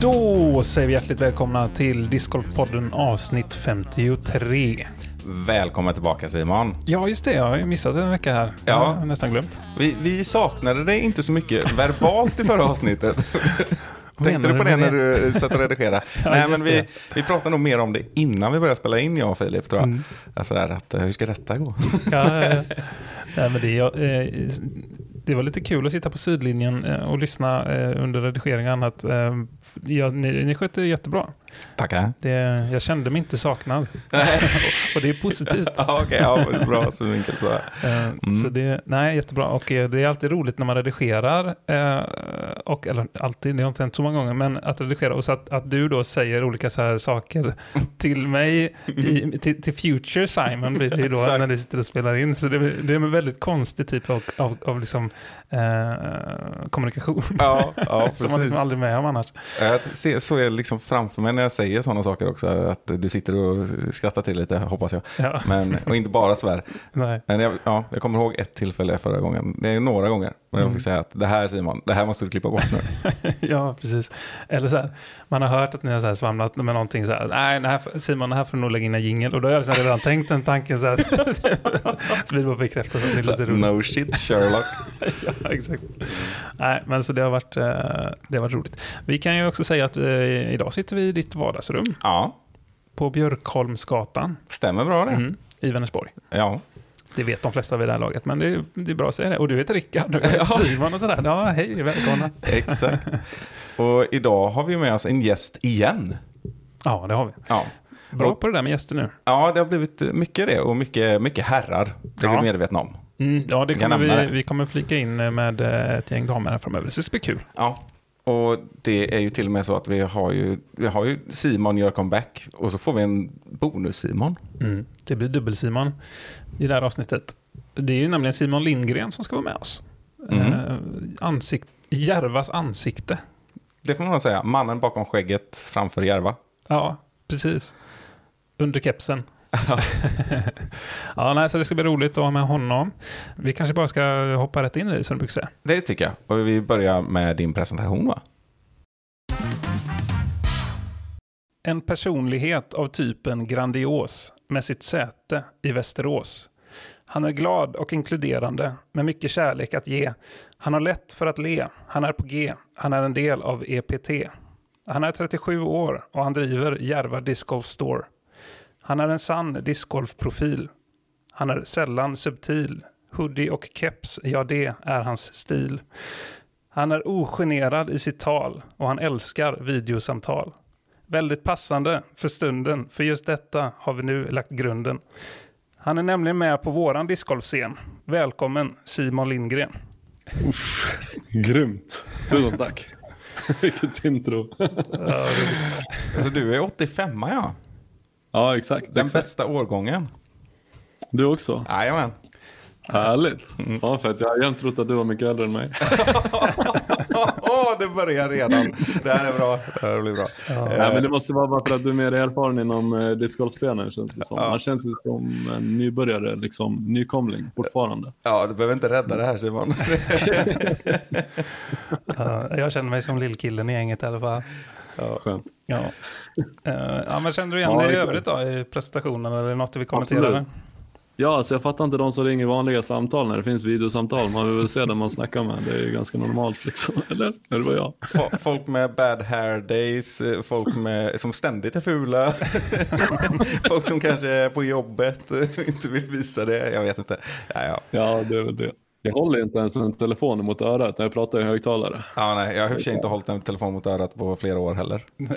Då säger vi hjärtligt välkomna till Discgolfpodden avsnitt 53. Välkommen tillbaka Simon. Ja, just det. Jag har ju missat en vecka här. Ja. Jag har nästan glömt. Vi, vi saknade dig inte så mycket verbalt i förra avsnittet. Tänkte du på det när du satt och redigerade? Ja, Nej, men vi, vi pratade nog mer om det innan vi började spela in, jag och Filip, tror jag. Mm. Alltså där, att, eh, hur ska detta gå? Ja, ja, ja. Men det, jag, eh, det var lite kul att sitta på sidlinjen eh, och lyssna under redigering och annat. Eh, ja, ni, ni skötte det jättebra. Tackar. Det, jag kände mig inte saknad. och det är positivt. Ja, okej, ja, bra synvinkel. Så. Eh, Mm. Så det, nej, jättebra. Och eh, det är alltid roligt när man redigerar. eh, Och, eller alltid, det har inte hänt så många gånger, men att redigera. Och så att, att du då säger olika så här saker till mig, i, till, till future Simon blir det ju då när du sitter och spelar in. Så det, det är en väldigt konstig typ av, av, av liksom, eh, kommunikation. Ja, ja, Som man liksom aldrig är med om annars. Jag ser, så är det liksom framför mig när jag säger sådana saker också. Att du sitter och skrattar till lite, hoppas jag. Ja, Men, och inte bara svär. nej. Men jag, ja, jag kommer ihåg ett tillfälle förra gången. Det är några gånger. Men jag fick säga att det här Simon, det här måste du klippa bort nu. ja, precis. Eller så här, man har hört att ni har så svamlat med någonting så här, nej, det här, Simon, det här får du nog lägga in en jingel. Och då har jag liksom redan tänkt den tanken så här. så blir det bara bekräftat att det är lite roligt. no shit Sherlock. ja, exakt. Nej, men så det har, varit, eh, det har varit roligt. Vi kan ju också säga att eh, idag sitter vi i ditt vardagsrum Ja, på Björkholmsgatan stämmer bra det. mm, i Vänersborg. Ja, Det vet de flesta vid det här laget, men det är, det är bra att säga det. Och du heter Rickard, och jag heter. Simon och sådär. Ja, hej, välkomna. exakt. Och idag har vi med oss en gäst igen. Ja, det har vi. Ja, Bra på det där med gäster nu. ja det har blivit mycket det och mycket, mycket herrar. Det är Ja. vi medvetna om. Mm, ja, det kommer vi, vi kommer flika in med ett gäng damer här framöver. Så det ska bli kul. Ja, och det är ju till och med så att vi har ju, vi har ju Simon gör comeback och så får vi en bonus-Simon. Mm. Det blir dubbel-Simon i det här avsnittet. Det är ju nämligen Simon Lindgren som ska vara med oss. Mm. Eh, ansikt, Järvas ansikte. Det får man säga, mannen bakom skägget framför Järva. Ja, precis. Under kepsen. ja, nej, så det ska bli roligt att ha med honom. Vi kanske bara ska hoppa rätt in i det som du brukar säga. Det tycker jag. Och vi börjar med din presentation va? En personlighet av typen grandios med sitt säte i Västerås. Han är glad och inkluderande med mycket kärlek att ge. Han har lätt för att le. Han är på G. Han är en del av EPT. Han är 37 år och han driver Järva Disc Golf Store. Han är en sann discgolfprofil. Han är sällan subtil. Hoodie och keps, ja det är hans stil. Han är ogenerad i sitt tal och han älskar videosamtal. Väldigt passande för stunden, för just detta har vi nu lagt grunden. Han är nämligen med på våran discgolfscen. Välkommen Simon Lindgren. Uff, grymt. Tusen tack. Vilket intro. Alltså du är 85 ja. Ja, exakt. Den exakt. bästa årgången. Du också. Jajamän. Härligt. Mm. Ja, för att jag har jämt trott att du var mycket äldre än mig. Åh, det börjar redan. Det här är bra. Det här blir bra. Nej, men det måste vara bara för att du är mer erfaren inom eh, discgolfscenen känns det som. Ja. Man känns som en nybörjare, liksom nykomling fortfarande. Ja, du behöver inte rädda det här Simon. Uh, jag känner mig som lillkillen i gänget i alla fall. Skönt. Ja. Uh, ja, men känner du igen Ja, det i övrigt då i presentationen eller något du vill kommentera? Absolut. där? Ja, alltså jag fattar inte de som ringer vanliga samtal när det finns videosamtal. Man vill väl se den man snackar med. Det är ju ganska normalt liksom. Eller? Eller vad jag? Fo- Folk med bad hair days, eh, folk med, som ständigt är fula. folk som kanske är på jobbet och inte vill visa det. Jag vet inte. Ja, ja. Ja, det är väl det. Jag håller inte ens en telefon mot örat när jag pratar i högtalare. Ja, nej, jag har i inte hållit en telefon mot örat på flera år heller.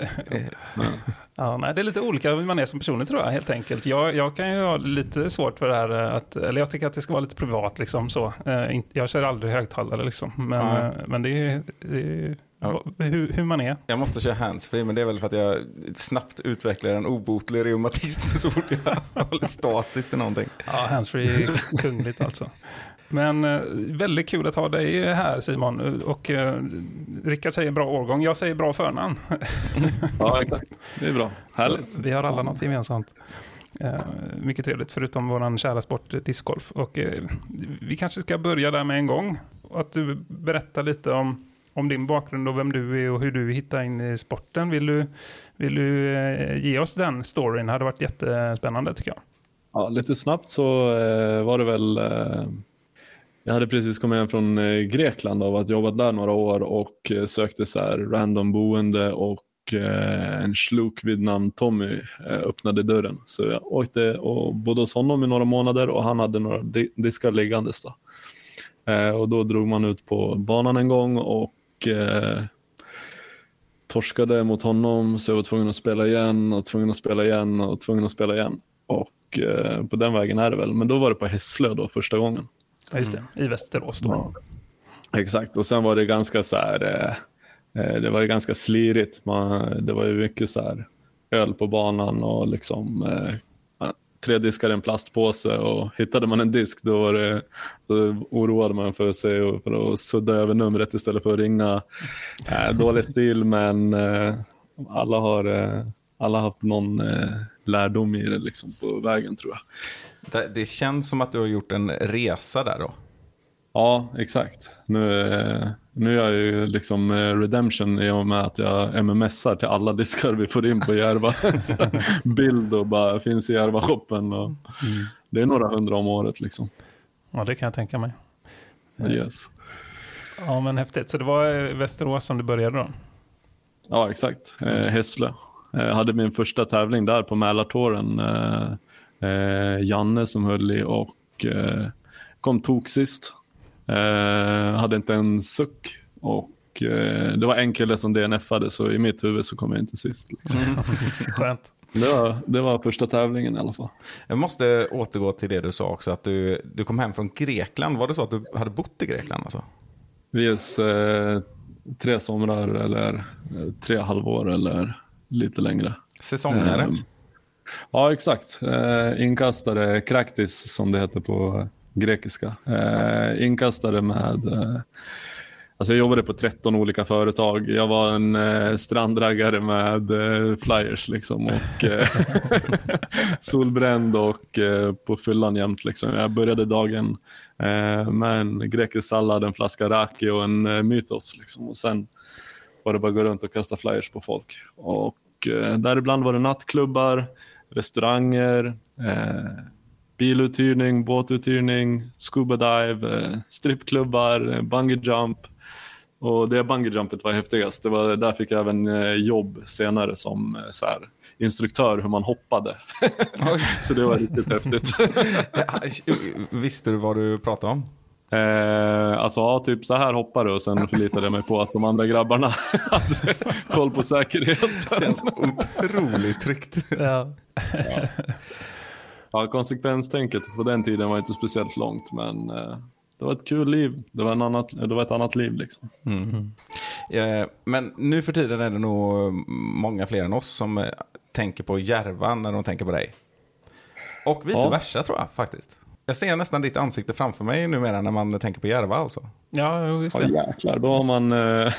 Ja, nej, det är lite olika hur man är som person tror jag helt enkelt. Jag, jag kan ju ha lite svårt för det här eh, att, eller jag tycker att det ska vara lite privat liksom så. Eh, jag kör aldrig högtalare liksom. Men, Nej. eh, men det är ju det är, Ja. hur, hur man är. Jag måste köra handsfree, men det är väl för att jag snabbt utvecklar en obotlig reumatism så fort jag håller statiskt i någonting. Ja, handsfree är kungligt alltså. Men eh, väldigt kul att ha dig här Simon. Och eh, Rickard säger bra årgång, jag säger bra förnamn. Ja, exakt. Det är bra. Härligt. Så vi har alla något gemensamt. Eh, mycket trevligt, förutom vår kära sport eh, discgolf. Och, eh, vi kanske ska börja där med en gång. Att du berättar lite om, om din bakgrund och vem du är och hur du hittar in i sporten. Vill du, vill du eh, ge oss den storyn? Det hade varit jättespännande tycker jag. Ja, lite snabbt så eh, var det väl eh, jag hade precis kommit hem från Grekland och varit jobbat där några år och sökte så här random boende och en sluk vid namn Tommy öppnade dörren. Så jag åkte och bodde hos honom i några månader och han hade några diskar liggandes. Då. Och då drog man ut på banan en gång och torskade mot honom så jag var tvungen att spela igen och tvungen att spela igen och tvungen att spela igen. Och på den vägen är det väl. Men då var det på Hässlö då första gången. Ja, just det. I Västerås då. Ja. Exakt, och sen var det ganska så här, eh, eh det var ju ganska slirigt. Man, det var ju mycket så här öl på banan och liksom eh, tre diskar i en plastpåse och hittade man en disk då, var det, då oroade man för sig för att sudda över numret istället för att ringa. Eh, dålig stil men eh, alla har eh, alla har haft någon eh, lärdom i det liksom på vägen tror jag. Det, det, känns som att du har gjort en resa där då. Ja, exakt. Nu, eh, nu är jag ju liksom eh, redemption i och med att jag mmsar till alla diskar vi får in på Järva. Bild och bara finns i Järva-shoppen. Mm. Det är några hundra om året liksom. Ja, det kan jag tänka mig. Yes. Ja, men häftigt. Så det var Västerås som du började då? Ja, exakt. Hässlö. Jag hade min första tävling där på Mälartåren eh, Janne som höll i och eh, kom tok sist. Eh, hade inte en suck och eh, det var en kille som DNFade så i mitt huvud så kom jag inte sist. Liksom. Skönt. Det var, det var första tävlingen i alla fall. Jag måste återgå till det du sa också, att du, du kom hem från Grekland. Var det så att du hade bott i Grekland? Alltså? Vis, eh, tre somrar eller eh, tre halvår eller lite längre. Säsonger? Eh, Ja, exakt. Eh, inkastare, kraktis som det heter på grekiska. Eh, inkastare med... Eh, alltså jag jobbade på 13 olika företag. Jag var en eh, strandraggare med eh, flyers liksom och eh, solbränd och eh, på fyllan jämt. Liksom. Jag började dagen eh, med en grekisk sallad, en flaska raki och en eh, mythos. Liksom. Och sen var det bara att gå runt och kasta flyers på folk. Och eh, däribland var det nattklubbar, restauranger, eh, biluthyrning, båtuthyrning, scuba dive, eh, strippklubbar, eh, bungee jump. Och det bungee jumpet var häftigast. Det var, där fick jag även eh, jobb senare som så här, instruktör hur man hoppade. så det var riktigt häftigt. Visste du vad du pratade om? Eh, alltså ja, typ så här hoppar du och sen förlitade jag mig på att de andra grabbarna hade koll på säkerhet. Känns otroligt tryggt. Ja. ja. Ja, konsekvenstänket på den tiden var inte speciellt långt men eh, det var ett kul liv. Det var, en annat, det var ett annat liv liksom. Mm. Eh, men nu för tiden är det nog många fler än oss som eh, tänker på Järva när de tänker på dig. Och vice ja. versa tror jag faktiskt. Jag ser nästan ditt ansikte framför mig numera när man tänker på Järva alltså. Ja, just det. Ja, jäklar, då har man, eh,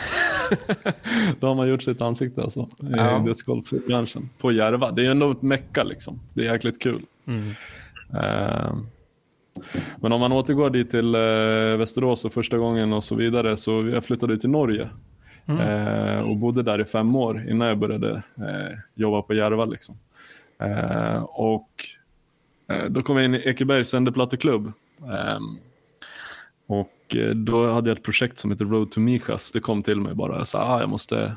då har man gjort sitt ansikte alltså. Ja. I discgolfbranschen. På Järva. Det är ändå ett mecka liksom. Det är jäkligt kul. Mm. Uh, men om man återgår dit till uh, Västerås och första gången och så vidare så jag flyttade till Norge. Mm. Uh, och bodde där i fem år innan jag började jobba på Järva. Liksom. och Eh, då kom jag in i Ekebergs sändeplatteklubb. Ehm, och eh, då hade jag ett projekt som heter Road to Mijas. Det kom till mig bara. Jag sa ah, jag måste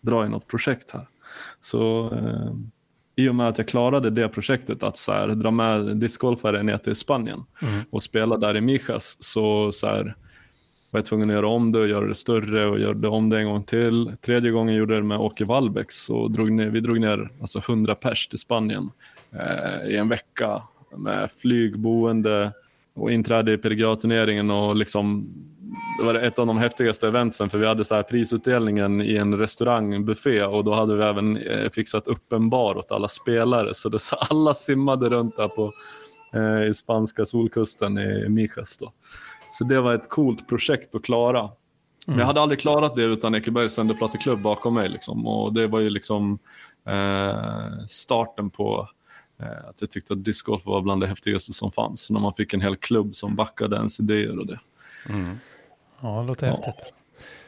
dra i något projekt här. Så eh, i och med att jag klarade det projektet att så här, dra med discgolfare ner till Spanien mm. och spela där i Mijas så, så här, var jag tvungen att göra om det och göra det större och göra det om det en gång till. Tredje gången gjorde jag det med Åke Wallbäck så drog ner, vi drog ner alltså 100 pers till Spanien eh, Eh, i en vecka med flygboende och inträde i PDGA-turneringen och liksom det var ett av de häftigaste eventsen för vi hade så här prisutdelningen i en restaurang, buffé och då hade vi även eh, fixat upp en bar åt alla spelare så det, så alla simmade runt där på eh, i spanska solkusten i Mijas då. Så det var ett coolt projekt att klara. Mm. Men jag hade aldrig klarat det utan Ekebergs sänderplatteklubb bakom mig liksom och det var ju liksom eh, starten på att jag tyckte att discgolf var bland det häftigaste som fanns. När man fick en hel klubb som backade ens idéer och det. Mm. Ja, det låter Ja. häftigt.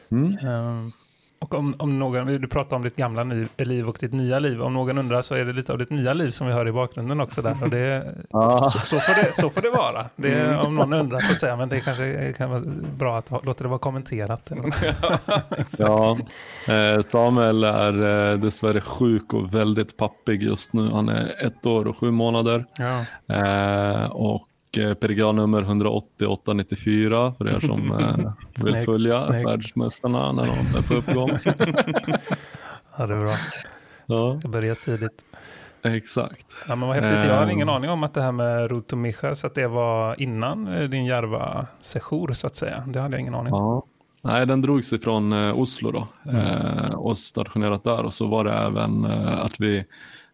Mm. Ehm, och om, om någon, du pratar om ditt gamla liv, liv och ditt nya liv. Om någon undrar så är det lite av ditt nya liv som vi hör i bakgrunden också där. Och det, Ah. så, så, får det, så får det vara. Det, är- Om någon undrar så att säga, men det kanske kan vara bra att låta det vara kommenterat. Ja, eh, Samuel är eh, dessvärre sjuk och väldigt pappig just nu. Han är ett år och sju månader. Ja. Eh, och PDGA-nummer 18894 för er som eh, vill följa snyggt. världsmästarna när de är på uppgång. ja, det är bra. ja, Jag börjar tidigt. exakt. Ja, men vad häftigt. Jag hade Ehm. ingen aning om att det här med Ruto Mijas, att det var innan eh, din Järva-session så att säga. Det hade jag ingen aning om. Ja. Nej, den drogs ifrån eh, Oslo då eh, och stationerat där och så var det även eh, att vi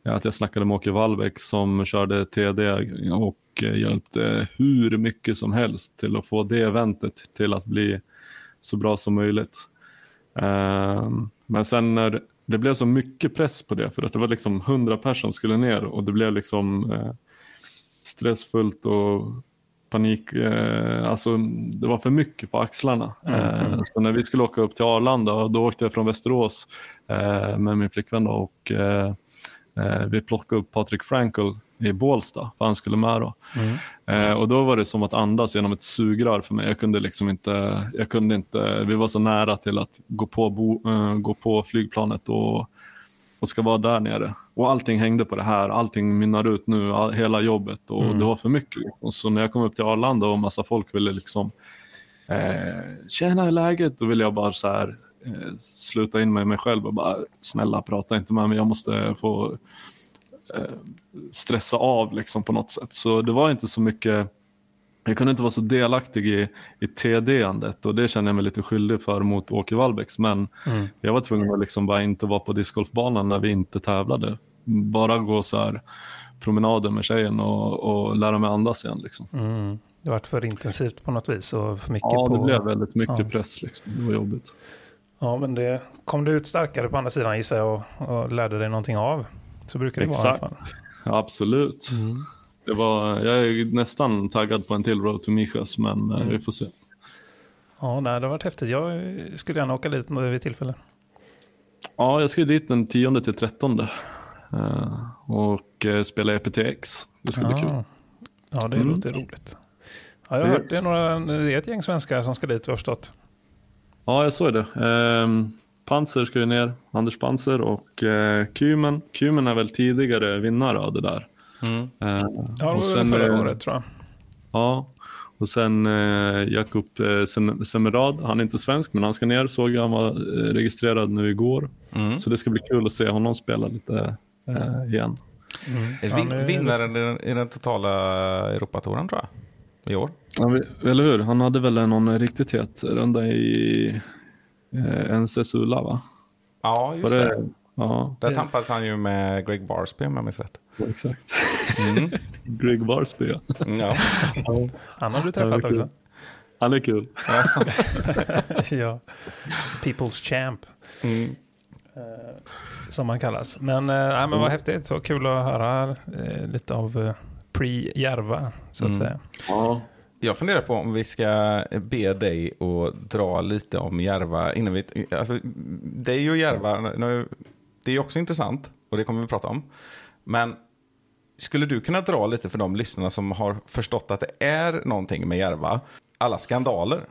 att jag snackade med Åke Wallbäck som körde TD och eh, hjälpte hur mycket som helst till att få det eventet till att bli så bra som möjligt. Eh, men sen när det blev så mycket press på det för att det var liksom 100 personer som skulle ner och det blev liksom eh, stressfullt och panik. Eh, alltså, det var för mycket på axlarna. Eh, så när vi skulle åka upp till Arlanda, då åkte jag från Västerås eh, med min flickvän och eh, vi plockade upp Patrik Frankel i Bålsta, för han skulle med då. Eh, och då var det som att andas genom ett sugrör för mig. Jag kunde liksom inte, jag kunde inte, vi var så nära till att gå på, bo, eh, gå på flygplanet och, och ska vara där nere. Och allting hängde på det här, allting mynnar ut nu, all, hela jobbet och det var för mycket. Liksom. Så när jag kom upp till Arlanda och massa folk ville liksom eh, Tjena, hur läget? Då ville jag bara så här eh, sluta in med mig själv och bara snälla prata inte med mig, jag måste få eh, stressa av liksom på något sätt. Så det var inte så mycket, jag kunde inte vara så delaktig i, i TD-andet och det känner jag mig lite skyldig för mot Åke Wallbäcks. Men jag var tvungen att liksom bara inte vara på discgolfbanan när vi inte tävlade. Bara gå så här promenader med tjejen och, och lära mig andas igen. Liksom. Mm. Det var för intensivt på något vis och för mycket Ja, på... det blev väldigt mycket ja. press. Liksom. Det var jobbigt. Ja, men det kom du ut starkare på andra sidan gissar jag och, och lärde dig någonting av. Så brukar det Exakt. vara fall. Ja, absolut. Det var, jag är nästan taggad på en till Road to Mijas, men eh, vi får se. Ja, nej, det har varit häftigt. Jag skulle gärna åka dit vid tillfälle. Ja, jag ska dit den 10 till 13 eh, och eh, spela EPTX. Det ska bli Ja. kul. Ja, det Mm. låter roligt. Ja, jag har hört, det, är några, det är ett gäng svenskar som ska dit, jag har förstått. Ja, jag såg det. Ehm, Panzer ska ju ner, Anders Panzer och eh, Kymen. Kymen är väl tidigare vinnare av det där. Mm. Eh, Ja, det var sen, förra året tror jag. Ja, och sen eh, Jakub eh, Sem- Semerad, han är inte svensk men han ska ner, såg jag, han var eh, registrerad nu igår. Mm. Så det ska bli kul att se honom spela lite eh, igen. Är Han vin- är- vinnaren i den, i den totala Europatouren tror jag. I år. Ja, eller hur? Han hade väl någon riktigt het runda i eh, NC Sula va? Ja, just det? det. Ja, Där tampades han ju med Greg Barsby om jag minns rätt. exakt. Mm. Greg Barsby ja. Ja. Han har du Ja, träffat det också. Han är kul. ja. People's Champ, Mm. som han kallas. Men, eh, nej, men vad häftigt, så kul att höra eh, lite av eh, pre-Järva, så att Mm. säga. Ja. Jag funderar på om vi ska be dig att dra lite om Järva innan vi... Alltså, dig och Järva, nu- det är ju också intressant och det kommer vi prata om. Men skulle du kunna dra lite för de lyssnarna som har förstått att det är någonting med Järva, alla skandaler.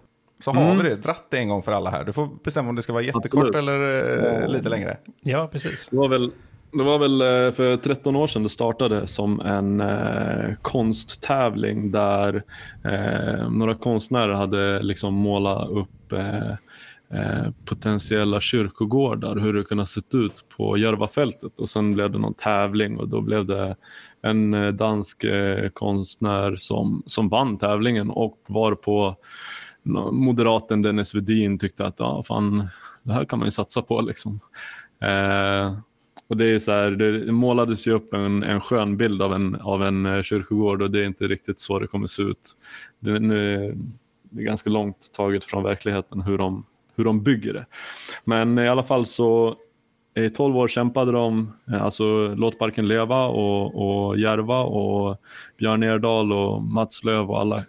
Så har vi det, dratt det en gång för alla här. Du får bestämma om det ska vara jättekort Absolut. eller eh, lite längre. Ja, precis. Det var väl, det var väl eh, för 13 år sedan det startade som en eh, konsttävling där eh, några konstnärer hade liksom målat upp eh, eh, potentiella kyrkogårdar, hur det kunde ha sett ut på Järvafältet och sen blev det någon tävling och då blev det en eh, dansk konstnär som, som vann tävlingen och var på moderaten Dennis Vedin tyckte att ja, fan, det här kan man ju satsa på. Liksom. Och det, är så här, det målades ju upp en, en skön bild av en, av en eh, kyrkogård och det är inte riktigt så det kommer se ut. Det, nu, det är ganska långt taget från verkligheten hur de, hur de bygger det. Men i alla fall så i 12 år kämpade de, eh, alltså Låt parken leva och, och Järva och Björn Erdal och Mats Löv och alla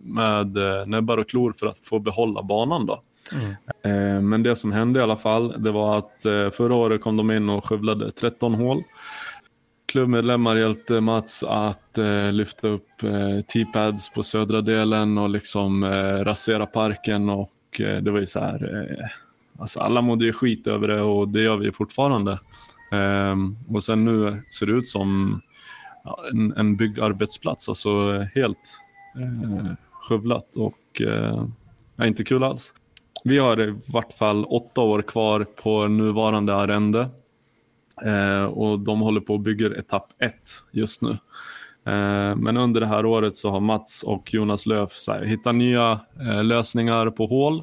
med eh, näbbar och klor för att få behålla banan. Då. Mm. Men det som hände i alla fall, det var att förra året kom de in och skövlade 13 hål. Klubbmedlemmar hjälpte Mats att lyfta upp T-pads på södra delen och liksom rasera parken och det var ju så här Alltså alla mådde ju skit över det och det gör vi fortfarande. Um, och sen nu ser det ut som en, en byggarbetsplats, alltså helt skövlat och inte kul alls. Vi har i vart fall åtta år kvar på nuvarande arrende eh, och de håller på att bygga etapp ett just nu. Eh, men under det här året så har Mats och Jonas Löf hittat nya eh, lösningar på hål.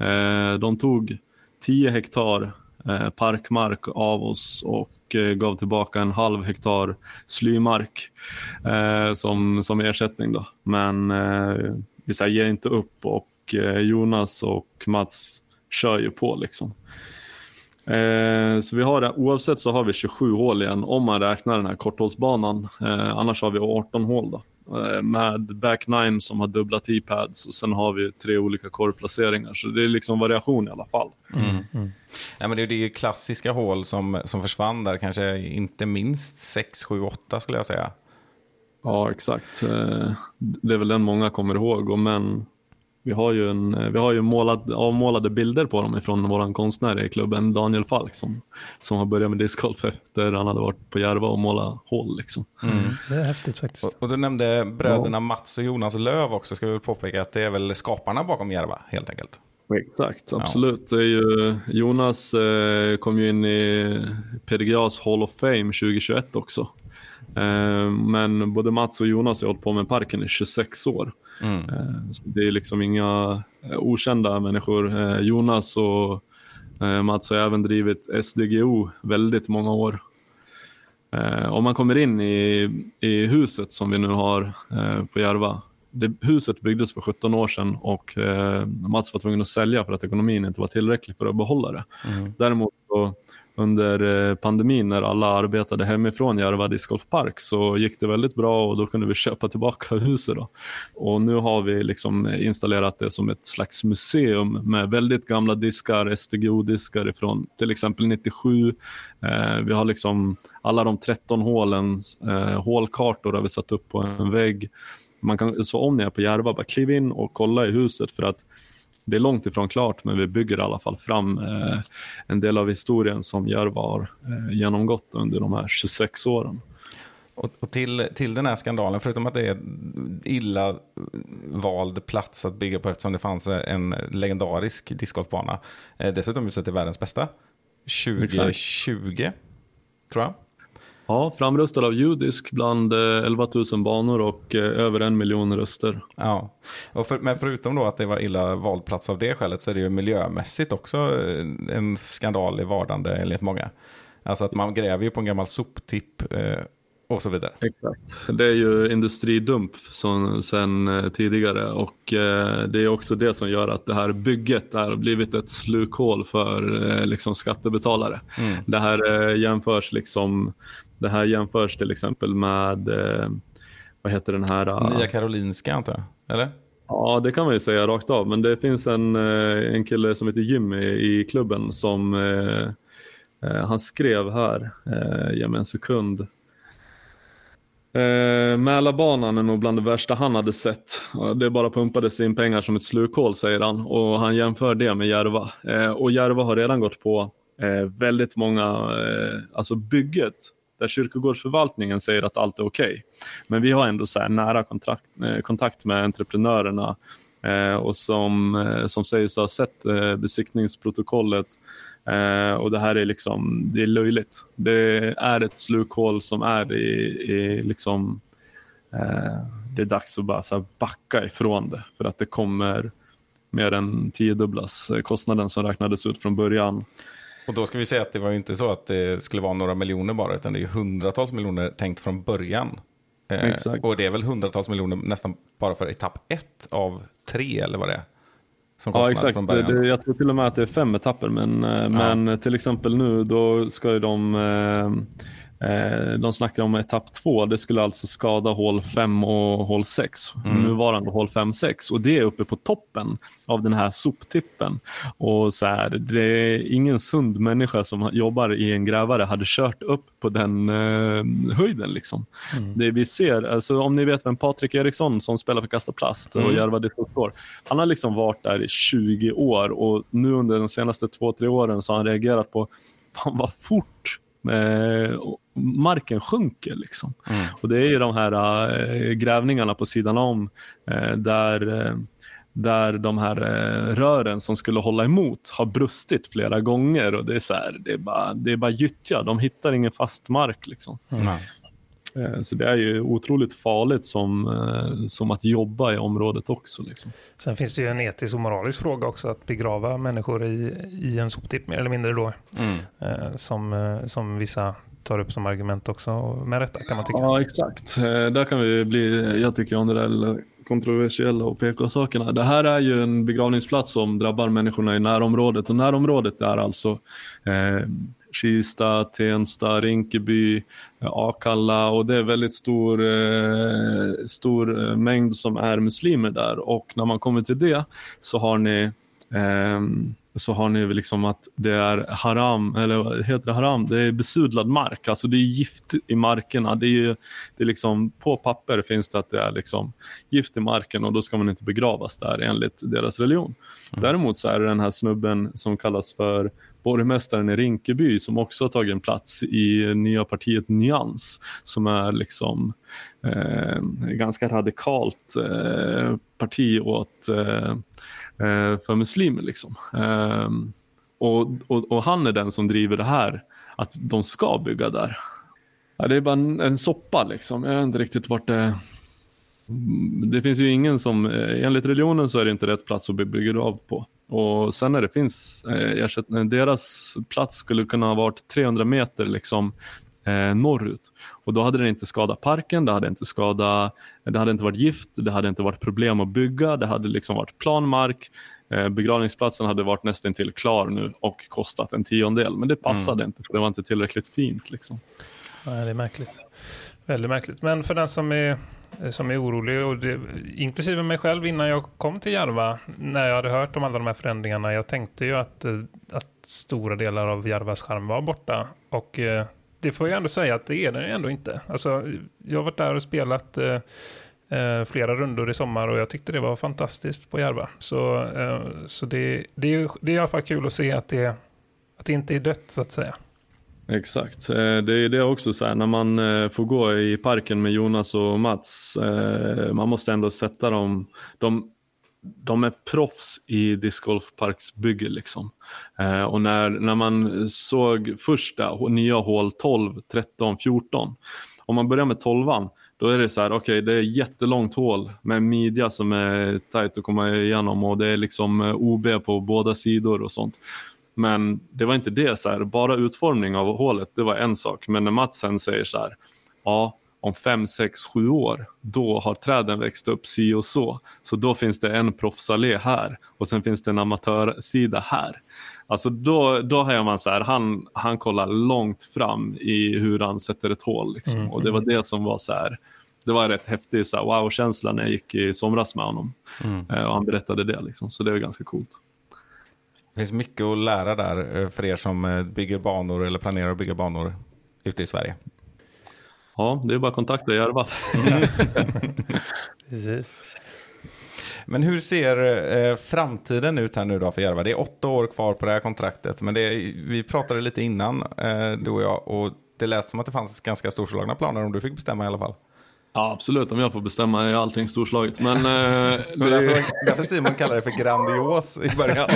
Eh, de tog 10 hektar eh, parkmark av oss och eh, gav tillbaka en halv hektar slymark eh, som, som ersättning. Då. Men vi här, ger inte upp och Jonas och Mats kör ju på. Liksom. så vi har det, oavsett så har vi 27 hål igen om man räknar den här korthålsbanan. annars har vi 18 hål. Då. Eh, med back nine som har dubbla T-pads och sen har vi tre olika korvplaceringar. Så det är liksom variation i alla fall. Mm. Mm. Ja, men det är ju klassiska hål som, som försvann där, kanske inte minst 6, 7, 8 skulle jag säga. Ja, exakt. Eh, det är väl den många kommer ihåg. Men vi har ju, en, eh, vi har ju målad, avmålade bilder på dem från vår konstnär i klubben, Daniel Falk, som, som har börjat med discgolf efter han hade varit på Järva och målat hål. Liksom. Mm. Det är häftigt faktiskt. Och, och, du nämnde bröderna. Mats och Jonas Löv också, ska vi väl påpeka att det är väl skaparna bakom Järva helt enkelt. Exakt, absolut. Ja. Ju, Jonas eh, kom ju in i PDGAs Hall of Fame 2021 också. Eh, men både Mats och Jonas har hållit på med parken i 26 år. Mm. Eh, det är liksom inga eh, okända människor. Jonas och Mats har även drivit SDGO väldigt många år. Om man kommer in i, i huset som vi nu har på Järva. Det, huset byggdes för 17 år sedan och Mats var tvungen att sälja för att ekonomin inte var tillräcklig för att behålla det. Mm. Däremot så under eh, pandemin när alla arbetade hemifrån Järva discgolfpark så gick det väldigt bra och då kunde vi köpa tillbaka huset. Då. Och nu har vi liksom eh, installerat det som ett slags museum med väldigt gamla diskar, STGO-diskar ifrån till exempel 97. Eh, vi har liksom alla de 13 hålen, eh, hålkartor har vi satt upp på en vägg. Man kan, så om ni är på Järva, bara kliv in och kolla i huset för att det är långt ifrån klart, men vi bygger i alla fall fram eh, en del av historien som Järva har eh, genomgått under de här 26 åren. Och, till, till den här skandalen, förutom att det är illa vald plats att bygga på eftersom det fanns en legendarisk discgolfbana. Eh, dessutom att det är världens bästa. 2020, Exakt. tror jag. Ja, framröstad av judisk bland 11 eh, 000 banor och eh, över en miljon röster. Ja, och för, men förutom då att det var illa vald plats av det skälet så är det ju miljömässigt också eh, en skandal i vardande enligt många. Alltså att man gräver ju på en gammal soptipp och så vidare. Exakt. Det är ju industridump som, sen tidigare och eh, det är också det som gör att det här bygget har blivit ett slukhål för eh, liksom skattebetalare. Mm. Det här eh, jämförs liksom det här jämförs till exempel med, eh, vad heter den här? Uh, Nya Karolinska antar jag, eller? Ja, det kan man ju säga rakt av. Men det finns en, eh, en kille som heter Jimmy i klubben som eh, eh han skrev här, eh, ge mig en sekund. Eh, Mälarbanan är nog bland det värsta han hade sett. Det bara pumpades in pengar som ett slukhål säger han och han jämför det med Järva. Eh, och Järva har redan gått på eh, väldigt många, eh, alltså bygget där kyrkogårdsförvaltningen säger att allt är okej. Okay. Men vi har ändå så nära kontakt, eh, kontakt med entreprenörerna eh, och som, eh, som sägs ha sett eh, besiktningsprotokollet eh, och det här är liksom, det är löjligt. Det är ett slukhål som är i, i liksom, eh, det är dags att bara så backa ifrån det för att det kommer mer än tiodubblas eh, kostnaden som räknades ut från början. Och då ska vi säga att det var ju inte så att det skulle vara några miljoner bara, utan det är hundratals miljoner tänkt från början. Eh, Exakt. och det är väl hundratals miljoner nästan bara för etapp ett av tre, eller vad det är? Som ja, exakt. från början. Det, jag tror till och med att det är fem etapper, men, eh, men till exempel nu då ska ju de Eh, de snackar om etapp två, det skulle alltså skada hål 5 och hål 6. Mm. Nuvarande hål 5-6 och det är uppe på toppen av den här soptippen. Och så här, det är ingen sund människa som jobbar i en grävare hade kört upp på den eh, höjden. Liksom. Mm. Det vi ser, alltså, om ni vet vem Patrik Eriksson som spelar för Kasta Plast och mm. Järva år. Han har liksom varit där i 20 år och nu under de senaste två, tre åren så har han reagerat på fan vad fort Eh, marken sjunker. Liksom. Mm. Och Det är ju de här äh, grävningarna på sidan om äh, där, äh, där de här rören som skulle hålla emot har brustit flera gånger. och Det är, så här, det är, bara, det är bara gyttja, de hittar ingen fast mark. Liksom. Mm. Så det är ju otroligt farligt som, som att jobba i området också. Liksom. Sen finns det ju en etisk och moralisk fråga också att begrava människor i, i en soptipp mer eller mindre då. Mm. Som, som vissa tar upp som argument också, med rätta kan man tycka. Ja, exakt. Eh, där kan vi bli, jag tycker, om det där kontroversiella och PK-sakerna. Det här är ju en begravningsplats som drabbar människorna i närområdet och närområdet är alltså eh, Kista, Tensta, Rinkeby, Akalla och det är väldigt stor, eh, stor eh, mängd som är muslimer där och när man kommer till det så har ni eh, så har ni liksom att det är haram, eller heter det haram? Det är besudlad mark, alltså det är gift i markerna. Det är, det är liksom, på papper finns det att det är liksom gift i marken och då ska man inte begravas där enligt deras religion. Mm. Däremot så är det den här snubben som kallas för borgmästaren i Rinkeby som också har tagit en plats i nya partiet Nyans som är liksom eh, ganska radikalt eh, parti åt eh, eh för muslimer. Liksom. Eh, och, och, och, han är den som driver det här, att de ska bygga där. Ja, det är bara en, en soppa liksom. Jag vet inte riktigt vart det... Det finns ju ingen som, enligt religionen så är det inte rätt plats att bli begravd på. Och sen när det finns eh, deras plats skulle kunna ha varit 300 meter liksom eh, norrut. Och då hade det inte skadat parken, det hade inte skadat, det hade inte varit gift, det hade inte varit problem att bygga, det hade liksom varit planmark. Eh, begravningsplatsen hade varit nästan till klar nu och kostat en tiondel, men det passade mm. inte för det var inte tillräckligt fint. Liksom. Nej, det är märkligt. Väldigt märkligt. Men för den som är eh, som är orolig, och det, inklusive mig själv innan jag kom till Järva, när jag hade hört om alla de här förändringarna, jag tänkte ju att, eh, att stora delar av Järvas charm var borta. Och eh, det får jag ändå säga att det är den ändå inte. Alltså, jag har varit där och spelat eh, eh, flera rundor i sommar och jag tyckte det var fantastiskt på Järva. Så, eh, så det, det, är, det är i alla fall kul att se att det, att det inte är dött så att säga. Exakt, eh, det är det också så här, när man eh, får gå i parken med Jonas och Mats, eh, man måste ändå sätta dem, de de är proffs i discgolfparksbygge. Liksom. Och när, när man såg första nya hål 12, 13, 14. Om man börjar med 12 då är det så här, okej okay, det är jättelångt hål med midja som är tajt att komma igenom och det är liksom OB på båda sidor och sånt. Men det var inte det, så här, bara utformning av hålet, det var en sak. Men när Mats sen säger så här, ja om fem, sex, sju år, då har träden växt upp si och så. Så då finns det en proffsallé här och sen finns det en amatörsida här. Alltså då, då har man så här, han, han kollar långt fram i hur han sätter ett hål. Liksom. Mm. Och det var det som var så här, det var rätt häftig wow-känsla när jag gick i somras med honom. Mm. Eh, och han berättade det, liksom. så det var ganska coolt. Det finns mycket att lära där eh, för er som eh, bygger banor eller planerar att bygga banor ute i Sverige. Ja, det är bara att kontakta Järva. Precis. Men hur ser eh, framtiden ut här nu då för Järva? Det är åtta år kvar på det här kontraktet. Men det, vi pratade lite innan, du och jag, och det lät som att det fanns ganska storslagna planer om du fick bestämma i alla fall. Ja, absolut. Om jag får bestämma är allting storslaget. Men, eh, det... därför, därför Simon kallar det för grandios i början.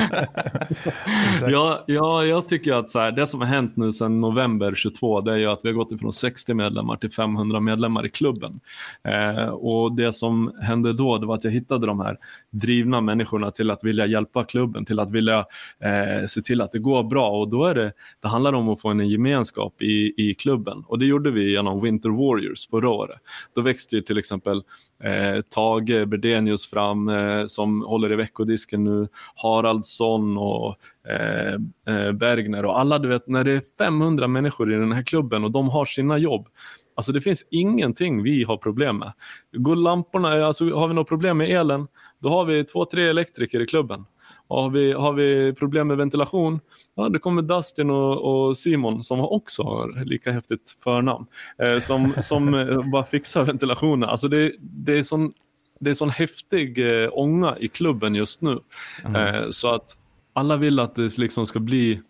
ja, ja, jag tycker att så här, det som har hänt nu sedan november 22, det är ju att vi har gått ifrån 60 medlemmar till 500 medlemmar i klubben. Eh, och det som hände då, det var att jag hittade de här drivna människorna till att vilja hjälpa klubben, till att vilja eh, se till att det går bra. Och då är det, det handlar om att få en gemenskap i, i klubben. Och det gjorde vi genom Winter Warriors förra året. Då då växte ju till exempel eh, Tage eh, Berdenius fram eh, som håller i veckodisken nu, Haraldsson och eh, eh Bergner och alla, du vet, när det är 500 människor i den här klubben och de har sina jobb, Alltså det finns ingenting vi har problem med. Går lamporna, eh, alltså har vi något problem med elen, då har vi två, tre elektriker i klubben. Och har, vi, har vi problem med ventilation, ja, det kommer Dustin och, och Simon som också har lika häftigt förnamn, eh, som, som eh, bara fixar ventilationen. Alltså det, det är sån det är sån häftig eh, ånga i klubben just nu. Mm. Eh, så att alla vill att det liksom ska bli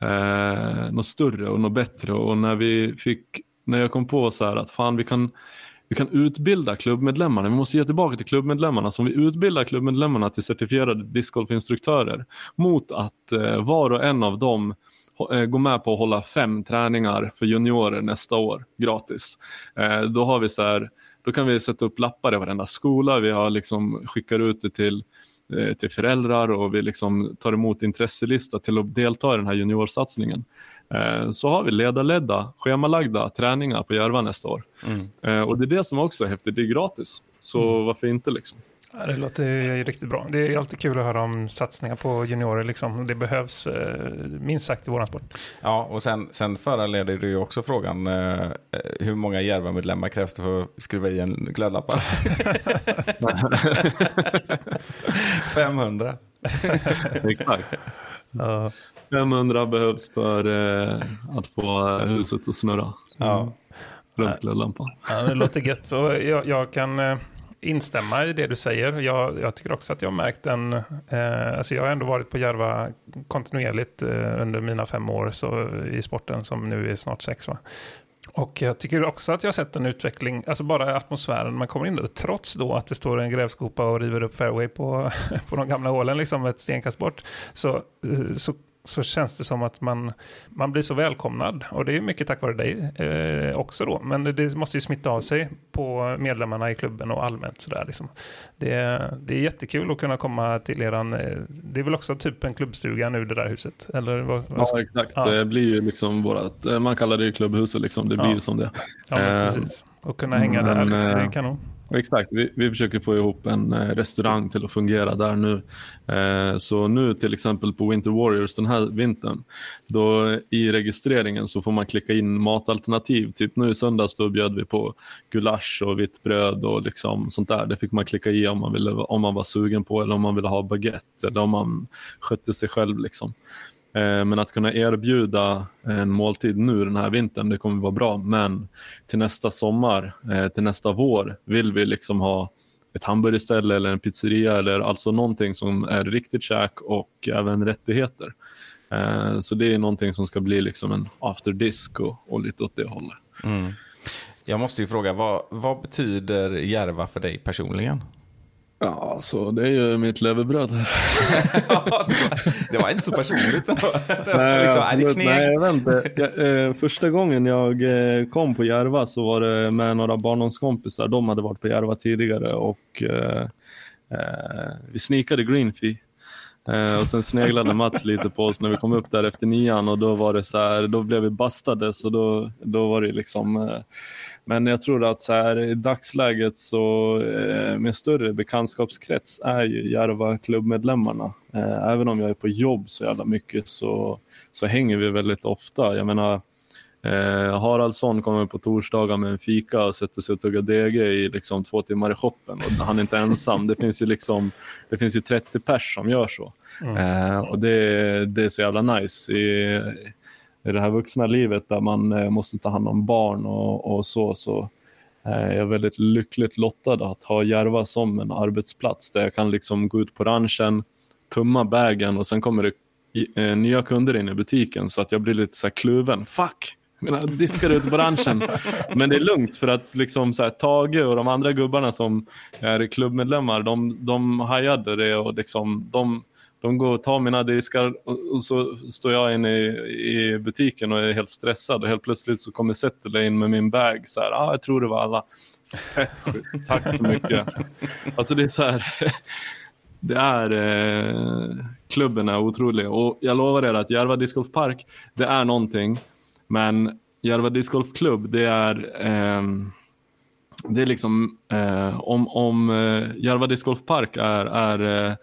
eh, något större och något bättre. Och när vi fick när jag kom på så här att fan vi kan, vi kan utbilda klubbmedlemmarna. Vi måste ge tillbaka till klubbmedlemmarna. Så om vi utbildar klubbmedlemmarna till certifierade discgolfinstruktörer mot att eh, var och en av dem eh, går med på att hålla fem träningar för juniorer nästa år gratis. Eh, då har vi så här, då kan vi sätta upp lappar i varenda skola. Vi har liksom skickar ut det till Eh, till föräldrar och vi liksom tar emot intresselista till att delta i den här juniorsatsningen. Eh, så har vi ledarledda, schemalagda träningar på Järva nästa år. Mm. Och det är det som också är häftigt, det är gratis. Så mm. varför inte liksom? Det låter riktigt bra. Det är alltid kul att höra om satsningar på juniorer. Liksom. Det behövs eh, minst sagt i vår sport. Ja, och sen, sen föranleder det ju också frågan eh, hur många Järva-medlemmar krävs det för att skruva i en glödlampa? 500. Exakt. Ja. 500 behövs för eh, att få huset att snurra. Ja. Runt glödlampan. Ja, det låter gött. Så jag, jag kan eh, instämma i det du säger. Jag, jag tycker också att jag har märkt en... Eh, alltså jag har ändå varit på Järva kontinuerligt eh, under mina fem år så, i sporten som nu är snart sex. Va? Och jag tycker också att jag har sett en utveckling, alltså bara atmosfären man kommer in där, trots då att det står en grävskopa och river upp fairway på, på de gamla hålen, liksom ett stenkast bort, så, så så känns det som att man, man blir så välkomnad. Och det är mycket tack vare dig eh, också då. Men det måste ju smitta av sig på medlemmarna i klubben och allmänt sådär. Liksom. Det, det är jättekul att kunna komma till eran, eh, det är väl också typ en klubbstuga nu det där huset? Eller vad, vad ja exakt, ja. det blir ju liksom vårat, eh, man kallar det ju klubbhuset liksom, det blir ju som det. Ja, precis. Och kunna hänga men, där, liksom, det är kanon. Exakt, vi, vi försöker få ihop en eh, restaurang till att fungera där nu. Eh, så nu till exempel på Winter Warriors den här vintern, då i registreringen så får man klicka in matalternativ. Typ nu i söndags då bjöd vi på gulasch och vitt bröd och liksom sånt där. Det fick man klicka i om man, ville, om man var sugen på eller om man ville ha baguette eller om man skötte sig själv. Liksom. Eh, men att kunna erbjuda en måltid nu den här vintern, det kommer vara bra. Men till nästa sommar, eh, till nästa vår, vill vi liksom ha ett hamburgerställe eller en pizzeria eller alltså någonting som är riktigt käk och även rättigheter. Eh, så det är någonting som ska bli liksom en afterdisk och, och lite åt det hållet. Mm. Jag måste ju fråga, vad, vad betyder Järva för dig personligen? Ja, så det är ju mitt levebröd. det var inte så personligt. nej, liksom, absolut, nej, jag vet inte. Jag, eh, första gången jag eh, kom på Järva så var det med några barndomskompisar. De hade varit på Järva tidigare och eh, eh vi snikade Greenfee. Eh, och sen sneglade Mats lite på oss när vi kom upp där efter nian och då var det så här, då blev vi bastade så då, då var det liksom eh, men jag tror att så här, i dagsläget så eh, med större bekantskapskrets är ju Järva klubbmedlemmarna. Eh, även om jag är på jobb så jävla mycket så, så hänger vi väldigt ofta. Jag menar, Eh, Haraldsson kommer på torsdagar med en fika och sätter sig och tuggar DG i liksom två timmar i shoppen. Och han är inte ensam. Det finns ju, liksom, det finns ju 30 pers som gör så. Mm. Eh, och det, det är så jävla nice. I, i det här vuxna livet där man eh, måste ta hand om barn och, och så, så är jag väldigt lyckligt lottad att ha Järva som en arbetsplats där jag kan liksom gå ut på ranchen, tumma bagen och sen kommer det eh, nya kunder in i butiken så att jag blir lite så här kluven. Fuck! Jag menar, diskar ut branschen. Men det är lugnt för att liksom så här, Tage och de andra gubbarna som är klubbmedlemmar, de, de hajade det och liksom, de, de går och tar mina diskar och, så står jag inne i, i, butiken och är helt stressad och helt plötsligt så kommer Zetterle in med min bag. Så här, ah, jag tror det var alla. Fett schysst, tack så mycket. Alltså det är så här, det är, eh, klubben är otrolig och jag lovar er att Järva Discgolf Park, det är någonting. Men Järva Discgolf Club, det är, eh, det är liksom eh, om, om eh, Järva discgolfpark är, är, eh,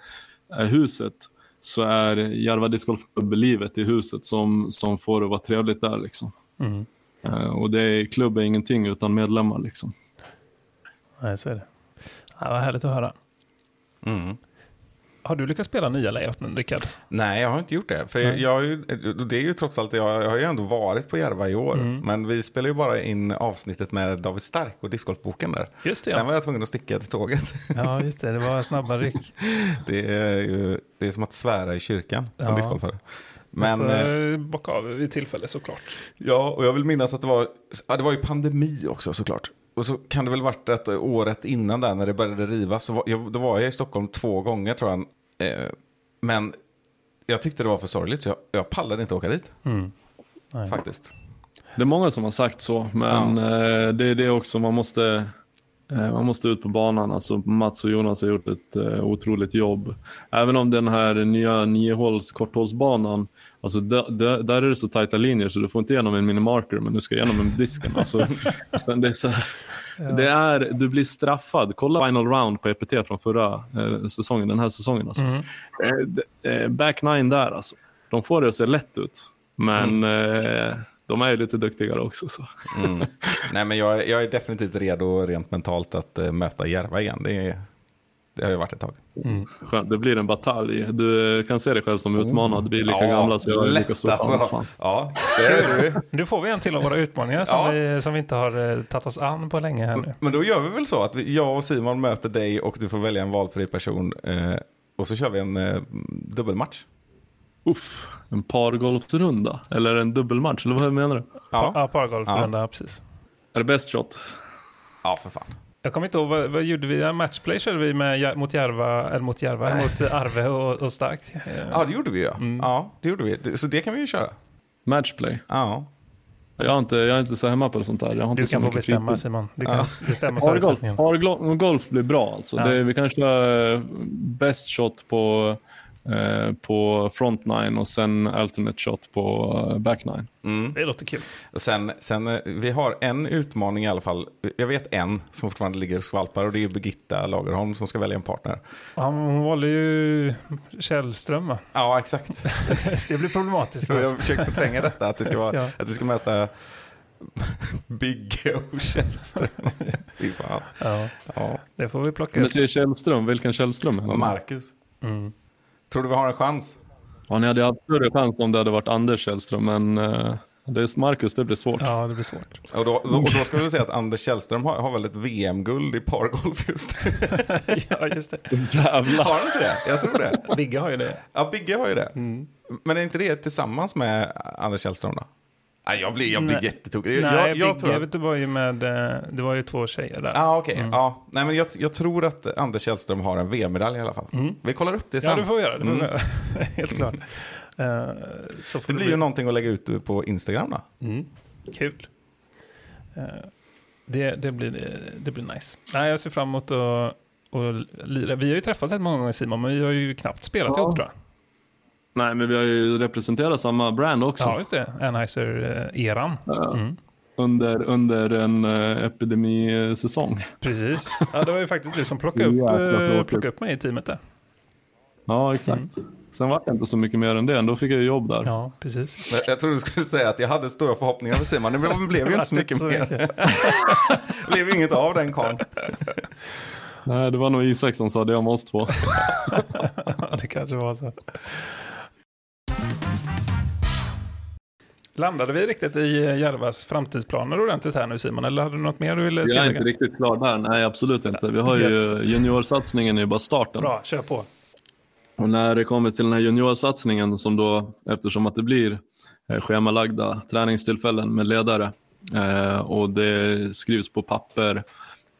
är huset så är Järva discgolfklubb livet i huset som, som får det vara trevligt där liksom. Mm. Eh, och det är, klubb är ingenting utan medlemmar liksom. Nej, så är det. Ja, vad härligt att höra. Mm. Har du lyckats spela nya layouten, Rickard? Nej, jag har inte gjort det. För Nej. jag, det är ju trots allt, jag, jag har ju ändå varit på Järva i år. Mm. Men vi spelar ju bara in avsnittet med David Stark och discgolfboken där. Just det, Sen ja. var jag tvungen att sticka till tåget. Ja, just det. Det var snabba ryck. Det är ju det är som att svära i kyrkan som Ja. discgolfare. Men, Men, eh, får bocka av vid tillfälle såklart. ja, och jag vill minnas att det var, ja, det var ju pandemi också såklart. Och så kan det väl varit att året innan där när det började rivas, så var, jag, då var jag i Stockholm två gånger tror jag. Eh, men jag tyckte det var för sorgligt så jag, jag pallade inte åka dit Mm. Nej. faktiskt. Det är många som har sagt så, men eh, det är det också man måste eh, man måste ut på banan. Alltså Mats och Jonas har gjort ett eh, otroligt jobb. Även om den här nya niohåls korthållsbanan, alltså där, där, är det så tajta linjer så du får inte igenom en minimarker men du ska igenom en disken. Alltså, sen det är så här, det är, du blir straffad. Kolla final round på EPT från förra eh, säsongen, den här säsongen. Alltså. Mm. Eh, eh, back nine där alltså. De får det att se lätt ut. Men eh, de är ju lite duktigare också. Så. Mm. Nej, men jag, är- jag är definitivt redo rent mentalt att eh, möta Järva igen. Det, är, det har ju varit ett tag. Skönt, det blir en batalj. Du kan se dig själv som utmanad. Vi är lika gamla så jag är lika stor alltså. Ja, det är du. Nu får vi en till av våra utmaningar som, Ja. vi, som vi inte har eh, tagit oss an på länge här nu. Men då gör vi väl så att vi, jag och Simon möter dig och du får välja en valfri person. Eh, och så kör vi en eh, dubbelmatch. Uff, en pargolfsrunda. Eller en dubbelmatch, eller vad menar du? Ja, Ja, pargolf, Ja. precis. Är det best shot? ja för fan. Jag kommer inte ihåg, vad, vad gjorde vi? Ja, Matchplay körde vi med, mot Järva, eller mot Järva, mot Arve och, och Stark. Ja, det gjorde vi ja. Mm. Ja, det gjorde vi. Så det kan vi ju köra. Matchplay? Ja. Jag är inte, jag är inte så hemma på sånt där. Jag har inte Du så kan få bestämma fritid. Simon. Du kan bestämma Pargolf, förutsättningen. pargolf blir bra alltså. Ja. Det, vi kan köra eh, best shot på, eh, på front nine och sen alternate shot på eh, back nine. Mm. Det låter kul. Sen, sen, eh, vi har en utmaning i alla fall. Jag vet en som fortfarande ligger och skvalpar och det är Birgitta Lagerholm som ska välja en partner. Ja, Hon valde ju Källström va? Ja, exakt. Det blir problematiskt Jag för har oss. försökt förtränga detta, att, det ska vara, Ja. att vi ska möta Bygge och Källström. Fy fan. Ja, Ja. det får vi plocka du upp. säger Källström, vilken Källström? Marcus. Mm. Tror du vi har en chans? Ja, ni hade haft större chans om det hade varit Anders Källström, men eh, det är Marcus, det blir svårt. Ja, det blir svårt. Och då, då, och då ska vi säga att Anders Källström har, har väl ett VM-guld i pargolf just ja, just det. Jävlar. Har han inte det? Jag tror det. Bigge har ju det. Ja, Bigge har ju det. Mm. Men är inte det tillsammans med Anders Källström då? Nej, jag blir, jag blir Nej. jättetokig. Nej, jag, jag Bigge tror att... vet du, var ju med, eh, det var ju två tjejer där. Ah, okej. Ja, nej, men jag, jag tror att Anders Källström har en VM-medalj i alla fall. Vi kollar upp det sen. Ja, det får vi göra. Det, får Mm. göra. Helt klart. Eh, så får Det blir ju någonting att lägga ut på Instagram då. Mm. Kul. Eh, det, det, blir, det blir nice. Nej, jag ser fram emot att, att lira. Vi har ju träffats rätt många gånger Simon, men vi har ju knappt spelat Ja. ihop tror jag. Nej, men vi har ju representerat samma brand också. Ja, just det. Anheuser-eran. Ja. Mm. under, under en uh, epidemisäsong. Precis. Ja, det var ju faktiskt du som plockade upp, eh, plockade upp mig i teamet där. Ja, exakt. Sen var det inte så mycket mer än det. Då fick jag jobb där. Ja, precis. Men Jag trodde du skulle säga att jag hade stora förhoppningar på Simon. Blev- det blev ju inte så mycket mer. Det blev ju inget av den karln. Nej, det var nog Isak som sa det om oss två. Det kanske var så. Landade vi riktigt i Järvas framtidsplaner ordentligt här nu Simon? Eller hade du något mer du ville Jag är tillägga? inte riktigt klar där. Nej, absolut inte. Vi har ju juniorsatsningen är ju bara starten. Bra, kör på. Och när det kommer till den här juniorsatsningen som då, eftersom att det blir eh, schemalagda träningstillfällen med ledare eh, och det skrivs på papper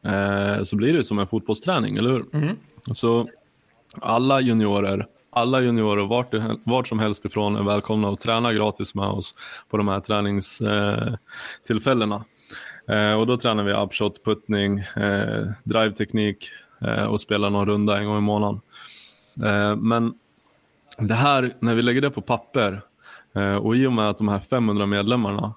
eh, så blir det som en fotbollsträning, eller hur? Mm. Så alla juniorer, alla juniorer vart, vart som helst ifrån är välkomna att träna gratis med oss på de här träningstillfällena. Eh, eh, och då tränar vi upshot, puttning, eh, driveteknik eh, och spelar någon runda en gång i månaden. Men det här, när vi lägger det på papper och i och med att de här 500 medlemmarna,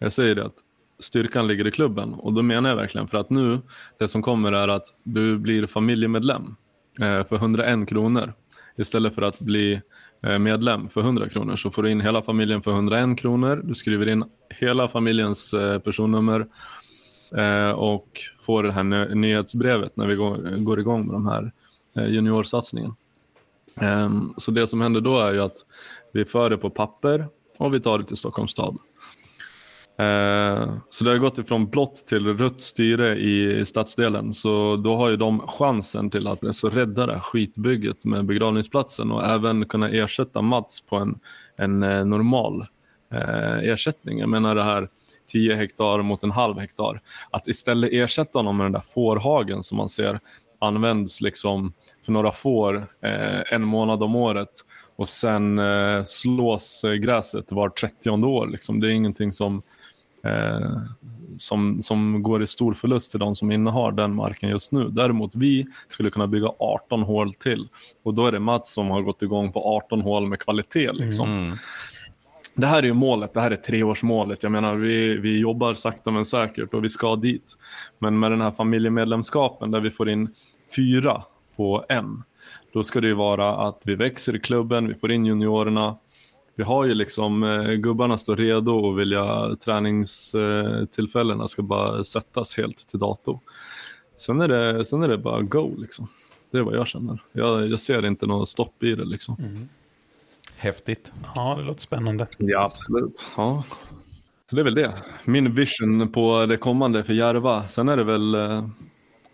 jag säger det att styrkan ligger i klubben. Och då menar jag verkligen för att nu, det som kommer är att du blir familjemedlem Eh, för 101 kronor. Istället för att bli eh, medlem för 100 kronor så får du in hela familjen för 101 kronor. Du skriver in hela familjens eh, personnummer och får det här nyhetsbrevet när vi går, igång med de här juniorsatsningen. Ehm, så det som händer då är ju att vi för det på papper och vi tar det till Stockholms stad. Eh, så det har gått ifrån blått till rött styre i stadsdelen. Så då har ju de chansen till att så rädda det här skitbygget med begravningsplatsen och även kunna ersätta Mats på en, en eh, normal eh, ersättning. Jag menar det här 10 hektar mot en halv hektar. Att istället ersätta honom med den där fårhagen som man ser används liksom för några får eh, en månad om året och sen eh, slås gräset var 30 år. Liksom. Det är ingenting som, eh, som, som går i stor förlust till de som innehar den marken just nu. Däremot vi skulle kunna bygga 18 hål till och då är det Mats som har gått igång på 18 hål med kvalitet. Liksom. Mm. Det här är ju målet, det här är treårsmålet. Jag menar, vi, vi jobbar sakta men säkert och vi ska dit. Men med den här familjemedlemskapen där vi får in fyra på en, då ska det ju vara att vi växer i klubben, vi får in juniorerna. Vi har ju liksom, eh, gubbarna står redo och vilja träningstillfällena ska bara sättas helt till dator. Sen är det, sen är det bara go liksom. Det är vad jag känner. Jag, jag ser inte något stopp i det liksom. Mm. Häftigt. Ja, det låter spännande. Ja, absolut. Ja. Så det är väl det. Min vision på det kommande för Järva. Sen är det väl, eh,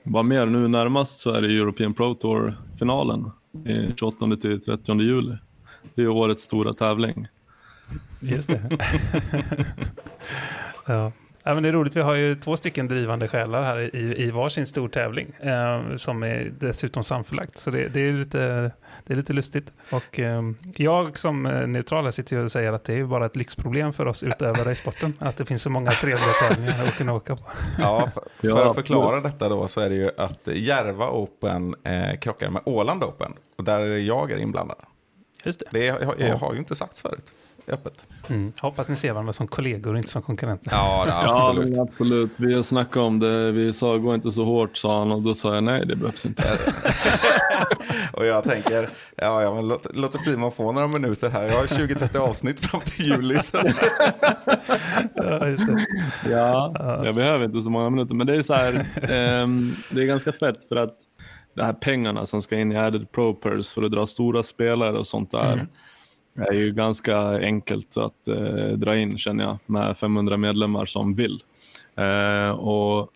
vad mer nu närmast så är det European Pro Tour-finalen. 28 till 30 juli. Det är årets stora tävling. Just det. ja. Ja, men det är roligt, vi har ju två stycken drivande själar här i, i varsin stor tävling eh, som är dessutom samförlagt. Så det, det, är lite, det är lite lustigt. Och eh, jag som eh, neutral sitter och säger att det är bara ett lyxproblem för oss utövare i sporten. Att det finns så många trevliga tävlingar att kunna åka på. Ja, för, för att förklara detta då så är det ju att Järva Open eh, krockar med Åland Open. Och där jag är inblandad. Just det. Det jag, jag, har ju inte sagts förut öppet. Mm. Hoppas ni ser varandra som kollegor och inte som konkurrenter. Ja, det, absolut. ja absolut. Vi har snackat om det. Vi sa gå inte så hårt sa han och då sa jag nej det behövs inte. och jag tänker, ja, ja men låt, låt Simon få några minuter här. Jag har 20-30 avsnitt fram till juli. Så. ja, just det. Ja, jag behöver inte så många minuter. Men det är så här, um, det är ganska fett för att de här pengarna som ska in i added propers för att dra stora spelare och sånt där. Mm det är ju ganska enkelt att eh, dra in känner jag med 500 medlemmar som vill. Eh, och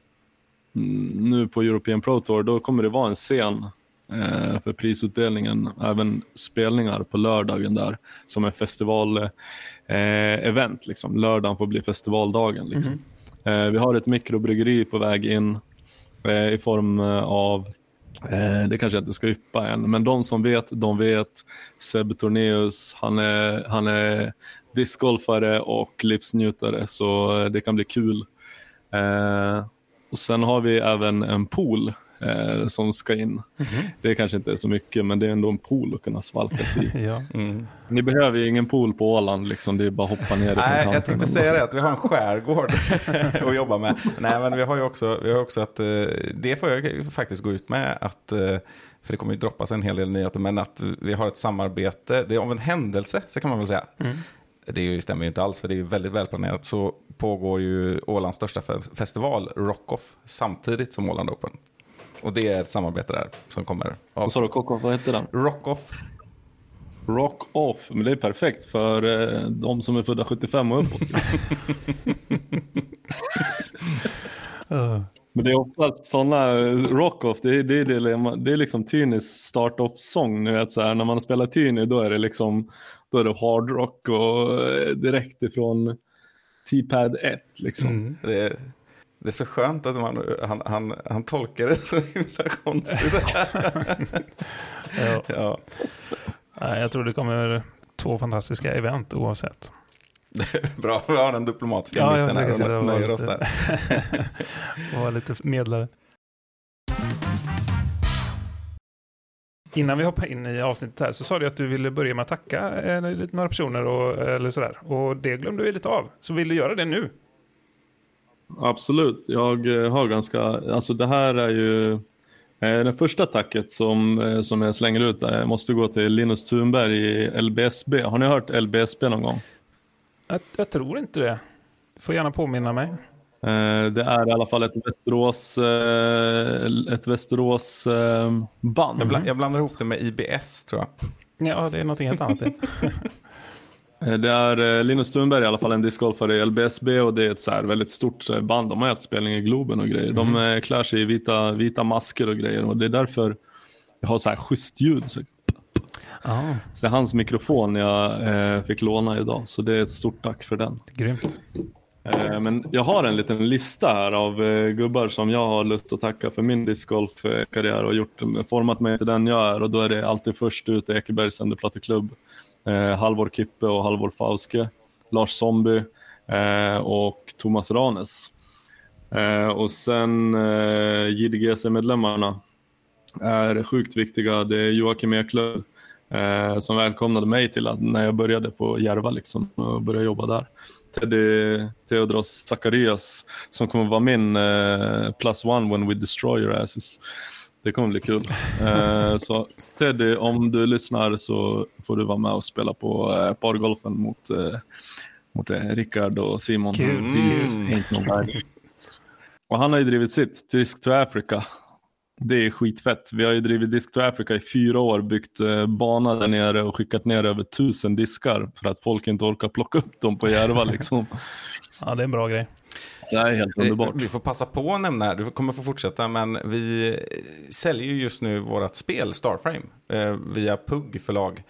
nu på European Pro Tour då kommer det vara en scen eh, för prisutdelningen, även spelningar på lördagen där som är festival-event. Eh, liksom. Lördagen får bli festivaldagen. Liksom. Mm. vi har ett mikrobryggeri på väg in eh, i form av Eh, det kanske jag inte ska yppa än, men de som vet, de vet. Seb Torneus, han är, han är discgolfare och livsnjutare, så det kan bli kul. Eh, och Sen har vi även en pool eh, som ska in. Mm -hmm. Det kanske inte är så mycket, men det är ändå en pool att kunna svalkas i. ja. mm. Ni behöver ju ingen pool på Åland, liksom. det är bara att hoppa ner i Nej, jag tänkte säga det, att vi har en skärgård att jobba med. Nej, men vi har ju också, vi har också att, eh, det får jag faktiskt gå ut med, att eh, för det kommer ju droppas en hel del nyheter, men att vi har ett samarbete, det är av en händelse, så kan man väl säga. Mm. Det stämmer ju inte alls, för det är väldigt välplanerat. Så pågår ju Ålands största festival, Rockoff, samtidigt som Åland Open. Och det är ett samarbete där som kommer. Vad sa du, Kockoff, vad heter den? Rock-Off. Rock-Off, men det är perfekt för eh, de som är födda 75 och uppåt. Men det är oftast sådana, rock-off, det, det, det, det är liksom Tynys start-off-sång. när man spelar Tyny då är det liksom då är det hardrock och eh, direkt ifrån T-pad 1. Liksom. Mm. Det, det är så skönt att man, han, han, han tolkar det så himla konstigt. ja. ja. Jag tror det kommer två fantastiska event oavsett. Bra, vi har den diplomatiska ja, mitten här och nöjer oss där. och vara lite medlare. Innan vi hoppar in i avsnittet här så sa du att du ville börja med att tacka eh, några personer och, eller sådär. Och det glömde vi lite av. Så vill du göra det nu? Absolut, jag eh, har ganska, alltså det här är ju eh, det första tacket som, eh, som jag slänger ut där måste gå till Linus Thunberg i LBSB. Har ni hört LBSB någon gång? Jag, jag tror inte det. Du får gärna påminna mig. Det är i alla fall ett Västerås, ett Västerås band. Jag, bland, jag blandar ihop det med IBS tror jag. Ja, det är något helt annat. Eh, det är eh, Linus Thunberg i alla fall en discgolfare i LBSB och det är ett så väldigt stort eh, band. De har haft spelning i Globen och grejer. De mm. klär sig i vita, vita masker och grejer och det är därför jag har så här schysst ljud. Så, ah. så det är hans mikrofon jag eh, fick låna idag så det är ett stort tack för den. Grymt. Eh, men jag har en liten lista här av eh, gubbar som jag har lust att tacka för min discgolfkarriär och gjort, format mig till den jag är och då är det alltid först ut Ekebergs Platteklubb eh, Halvor Kippe och Halvor Fauske, Lars Zombie eh, och Thomas Ranes. Eh, och sen eh, JDGC-medlemmarna är sjukt viktiga. Det är Joakim Eklöf eh, som välkomnade mig till att när jag började på Järva liksom, och började jobba där. Teddy Theodoros Zacharias som kommer vara min eh, plus one when we destroy your asses. Det kommer bli kul. Eh, så Teddy, om du lyssnar så får du vara med och spela på eh, pargolfen mot, eh, mot eh, Rickard och Simon. Kul. Mm. Och han har ju drivit sitt, Disk to Africa. Det är skitfett. Vi har ju drivit Disk to Africa i fyra år, byggt eh, bana där nere och skickat ner över tusen diskar för att folk inte orkar plocka upp dem på Järva liksom. ja, det är en bra grej. Det är helt underbart. Vi får passa på att nämna, du kommer få fortsätta, men vi säljer ju just nu vårt spel Starframe eh, via PUG förlag.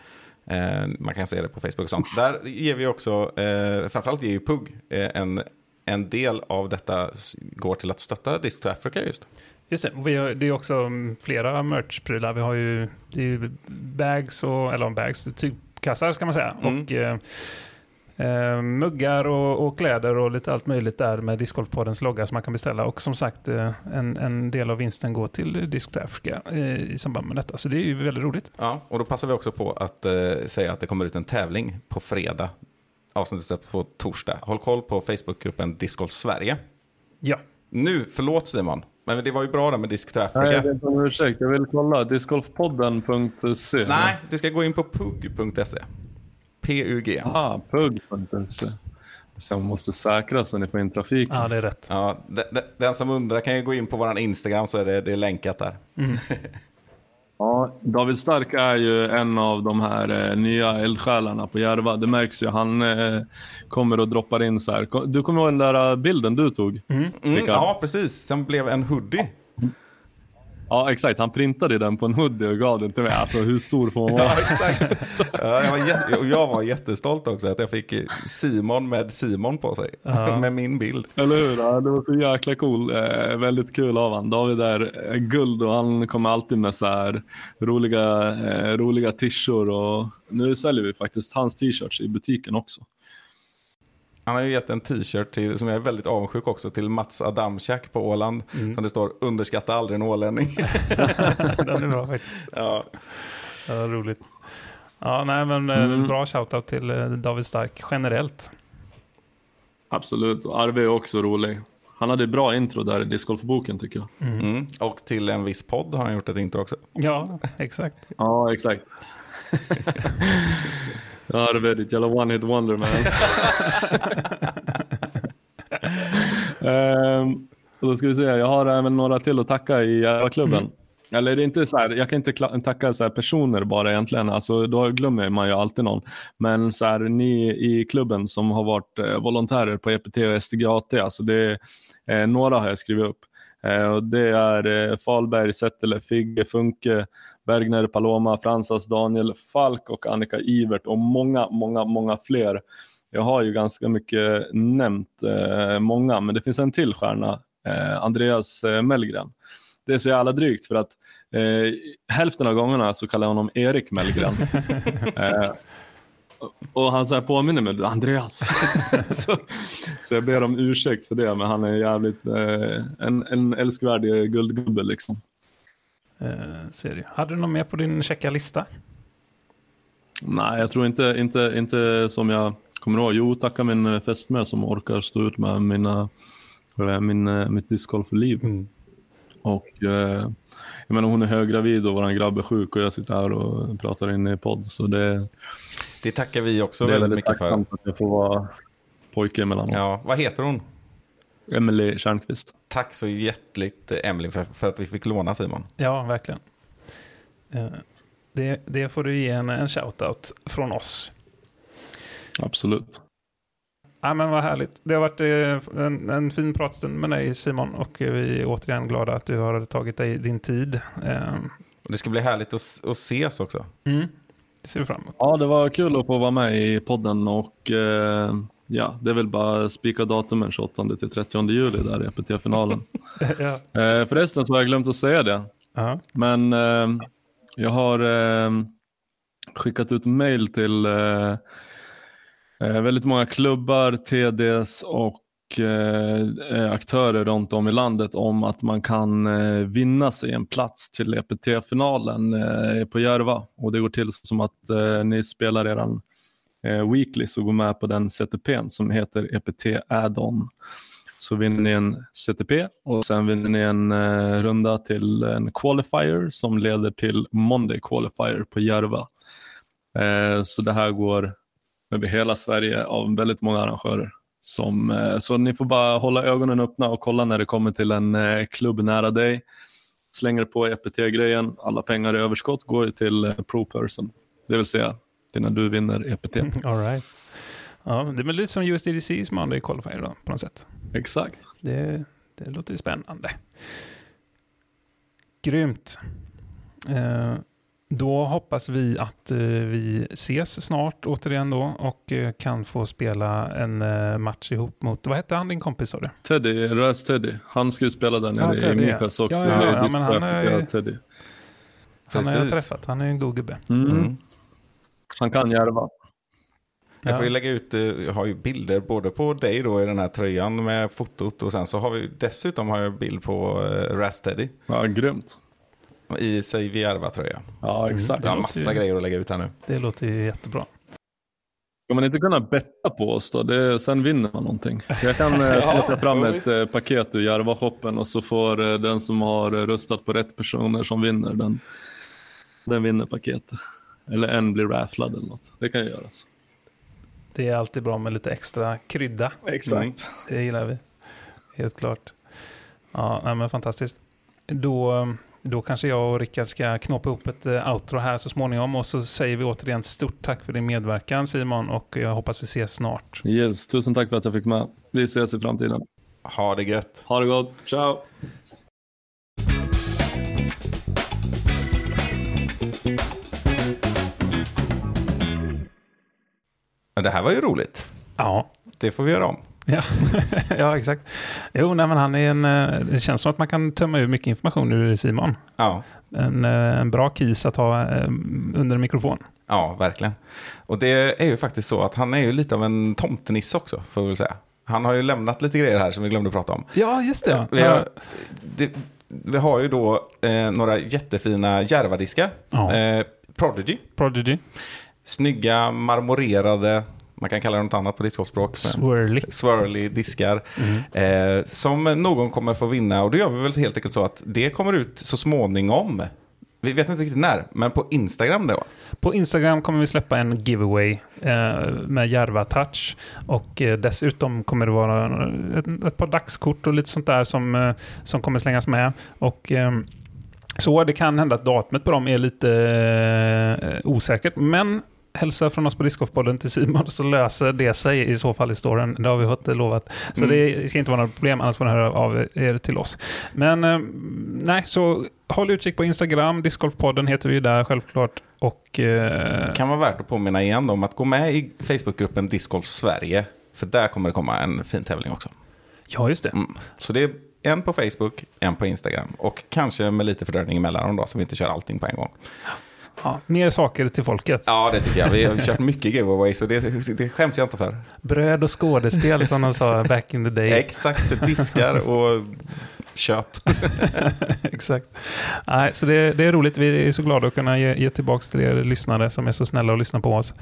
Eh, man kan se det på Facebook och sånt. Där ger vi också, eh, framförallt ger ju PUG en, en del av detta går till att stötta Disc to Africa just. Just det, vi har, det är också mm, flera merchprylar. Vi har ju, det är ju bags, och, eller bags, tygkassar ska man säga. Mm. Och eh, muggar och, och, kläder och lite allt möjligt där med Discgolfpoddens logga som man kan beställa. Och som sagt, eh, en, en del av vinsten går till Disc Africa eh, i samband med detta. Så det är ju väldigt roligt. Ja, och då passar vi också på att eh, säga att det kommer ut en tävling på fredag. Avsnittet på torsdag. Håll koll på Facebookgruppen Discgolf Sverige. Ja. Nu, förlåt Simon, men det var ju bra där med Disk Africa. Nej, jag ber om ursäkt. Jag vill kolla. Discgolfpodden.se. Nej, du ska gå in på pug.se. PUG. Ah, pug.se. Så man måste säkra så ni får in trafik. Ja, det är rätt. Ja, den som undrar kan ju gå in på vår Instagram så är det, det är länkat där. Mm. ja, David Stark är ju en av de här eh, nya eldsjälarna på Järva. Det märks ju. Han eh, kommer och droppar in så här. Du kommer ihåg den där bilden du tog? Mm. Mm, ja, precis. Som blev en hoodie. Ja, exakt. Han printade den på en hoodie och gav den till mig. Alltså, hur stor får man vara? Ja, exakt. Ja, jag, var och jag var jättestolt också att jag fick Simon med Simon på sig. Ja. med min bild. Eller hur? Ja, det var så jäkla cool. Eh, väldigt kul av honom. David är eh, guld och han kommer alltid med så här roliga, eh, roliga t-shirts. Och nu säljer vi faktiskt hans t-shirts i butiken också. Han har ju gett en t-shirt till, som jag är väldigt avundsjuk också, till Mats Adamczak på Åland. Mm. Som det står, underskatta aldrig en ålänning. Den är bra faktiskt. Ja. ja roligt. Ja, nej men eh, mm. bra shoutout till eh, David Stark generellt. Absolut, Arve är också rolig. Han hade bra intro där i discgolfboken tycker jag. Mm. Mm. Och till en viss podd har han gjort ett intro också. Ja, exakt. ja, exakt. Ja, det är ditt jävla one hit wonder man. um, då ska vi se, jag har även några till att tacka i klubben. Mm. Eller det är inte så här, jag kan inte tacka så personer bara egentligen, alltså, då glömmer man ju alltid någon. Men så här, ni i klubben som har varit eh, volontärer på EPT och STGAT, alltså det är, eh, några har jag skrivit upp. Eh, och det är eh, Falberg, Settele, Figge, Funke, Bergner, Paloma, Fransas, Daniel, Falk och Annika Ivert och många, många, många fler. Jag har ju ganska mycket nämnt eh, många, men det finns en till stjärna, eh, Andreas eh, Mellgren. Det är så jävla drygt för att eh, hälften av gångerna så kallar jag honom Erik Mellgren. eh, och han så här påminner mig, Andreas. så, så jag ber om ursäkt för det, men han är jävligt eh, en, en älskvärd guldgubbe liksom. Eh, serie. Hade du något mer på din checka lista? Nej, jag tror inte, inte, inte som jag kommer ihåg. Jo, tacka min fästmö som orkar stå ut med mina min, eh, mitt discgolfliv. Mm. Och eh, jag menar, hon är höggravid och vår grabb är sjuk och jag sitter här och pratar in i podd. Så det, Det tackar vi också det är väldigt väldigt mycket för. tacksamt att jag får vara pojke emellanåt. Ja, vad heter hon? Emily Tjärnqvist. Tack så hjärtligt Emily för, för att vi fick låna Simon. Ja, verkligen. Eh, Det, det får du ge en, en shout-out från oss. Absolut. Ja, men vad härligt. Det har varit eh, en, en fin pratstund med dig Simon och vi är återigen glada att du har tagit dig din tid. Eh, Och det ska bli härligt att, att ses också. Mm. Det ser vi fram emot. Ja, det var kul att få vara med i podden och eh, ja, det är väl bara spika datumen 28 till 30 juli där i EPT-finalen. ja. eh, förresten så har jag glömt att säga det, Ja. men eh, jag har eh, skickat ut mail till eh, eh, väldigt många klubbar, TDs och eh, aktörer runt om i landet om att man kan vinna sig en plats till EPT-finalen på Järva. Och det går till som att ni spelar eran eh, weekly så går med på den CTPn som heter EPT Add-on. Så vinner ni en CTP och sen vinner ni en eh, runda till en qualifier som leder till Monday qualifier på Järva. Eh, så det här går över hela Sverige av väldigt många arrangörer. Som, eh, så ni får bara hålla ögonen öppna och kolla när det kommer till en eh, klubb nära dig. Slänger på EPT-grejen, alla pengar i överskott går ju till eh, pro-person. Det vill säga till när du vinner EPT. All right. Ja, det är lite som USDDC's Monday Qualifier då, på något sätt. Exakt. Det, det låter ju spännande. Grymt. Eh, då hoppas vi att eh, vi ses snart återigen då och eh, kan få spela en eh, match ihop mot, vad hette han din kompis sa du? Teddy, Rös Teddy, han ska ju spela där Ja, nere Teddy, i ja. Mikas också. Ja, ja, är ja, men han är- ja, Teddy. Han har jag träffat, han är en god gubbe. Mm. Mm. Han kan Järva. Jag Ja. får ju lägga ut, eh, jag har ju bilder både på dig då i den här tröjan med fotot och sen så har vi dessutom har jag bild på uh, Rasteddy Ja, grymt. i sig Järva-tröja. Ja, exakt. Jag har massa ju- grejer att lägga ut här nu. Det låter ju jättebra. Ska man inte kunna betta på oss då? Det, sen vinner man någonting. Jag kan eh, Ja, plocka fram ett visst. eh, paket ur Järva-shoppen och så får eh, den som har eh, röstat på rätt personer som vinner, den, den vinner paketet. Eller en blir rafflad eller något. Det kan ju göras. Det är alltid bra med lite extra krydda. Exakt. Det gillar vi. Helt klart. Ja, nej, men fantastiskt. Då, då kanske jag och Rickard ska knåpa ihop ett eh, outro här så småningom och så säger vi återigen stort tack för din medverkan Simon och jag hoppas vi ses snart. Yes, tusen tack för att jag fick med. Vi ses i framtiden. Ha det gött. Ha det gott. Ciao! Men det här var ju roligt. Ja, Det får vi göra om. ja, ja exakt. Jo, nej, men han är en, eh, det känns som att man kan tömma ur mycket information ur Simon. Ja, En, eh, en bra kis att ha eh, under en mikrofon. ja verkligen. Och det är ju faktiskt så att han är ju lite av en tomtenisse också, får vi väl säga. Han har ju lämnat lite grejer här som vi glömde prata om. Ja, just det. Vi har, det, vi har ju då eh, några jättefina Järvadiskar. Ja. Eh, Prodigy. Prodigy, Snygga, marmorerade, man kan kalla det något annat på discgolfspråk. Swirly. Swirly diskar. Mm. Eh, som någon kommer få vinna. Och då gör vi väl helt enkelt så att det kommer ut så småningom. Vi vet inte riktigt när, men på Instagram då. På Instagram kommer vi släppa en giveaway eh, med Järva Touch. Och eh, dessutom kommer det vara ett, ett par dagskort och lite sånt där som, eh, som kommer slängas med. Och eh, så det kan hända att datumet på dem är lite eh, osäkert. Men hälsa från oss på Discgolfpodden till Simon så löser det sig i så fall i storyn. Det har vi fått lovat. Så Mm. det ska inte vara några problem, annars får ni höra av er till oss. Men eh, nej, så håll utkik på Instagram. Discgolfpodden heter vi där självklart. Och eh, Kan vara värt att påminna igen om att gå med i Facebookgruppen Discgolf Sverige. För där kommer det komma en fin tävling också. ja, just det. Mm. Så det är en på Facebook, en på Instagram. Och kanske med lite fördröjning emellan dem då, så vi inte kör allting på en gång. Ja, mer saker till folket. Ja, det tycker jag. Vi har kört mycket giveaways och det, det skäms jag inte för. Bröd och skådespel som de sa back in the day. Exakt, diskar och kött. Exakt. Nej, så det, det är roligt. Vi är så glada att kunna ge, ge tillbaka till er lyssnare som är så snälla och lyssnar på oss.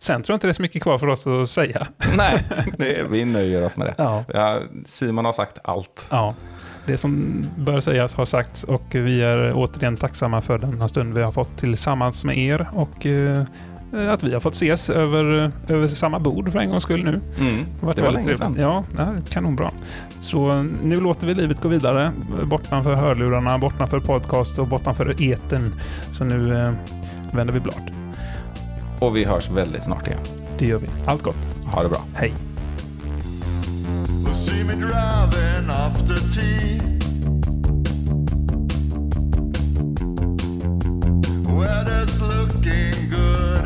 Sen tror jag inte det är så mycket kvar för oss att säga. Nej, det, vi nöjer oss med det. Ja. Ja, Simon har sagt allt. Ja, det som bör sägas har sagts och vi är återigen tacksamma för denna stund vi har fått tillsammans med er och eh, att vi har fått ses över, över samma bord för en gångs skull nu. Mm, Det, det var länge sedan. Ja, ja, kanonbra. Så nu låter vi livet gå vidare bortanför hörlurarna, bortanför podcast och bortanför eten. Så nu eh, vänder vi blad. Och vi hörs väldigt snart igen. Det gör vi. Allt gott. Ha det bra. Hej. Me driving after tea. Weather's looking good.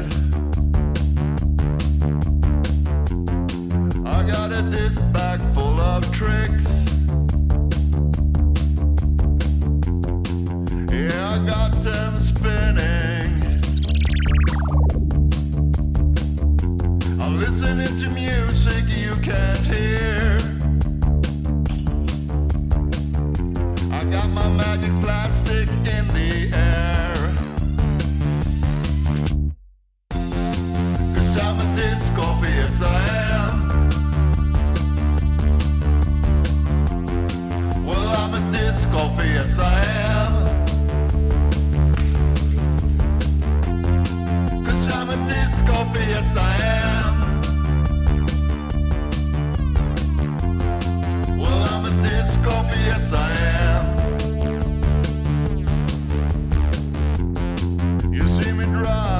I got a disc bag full of tricks. Yeah, I got them spinning. I'm listening to music you can't hear. My magic plastic in the air. Cause I'm a disc golfer, yes I am. Well, I'm a yes I am. Cause I'm a yes I am. Well, I'm a yes I am.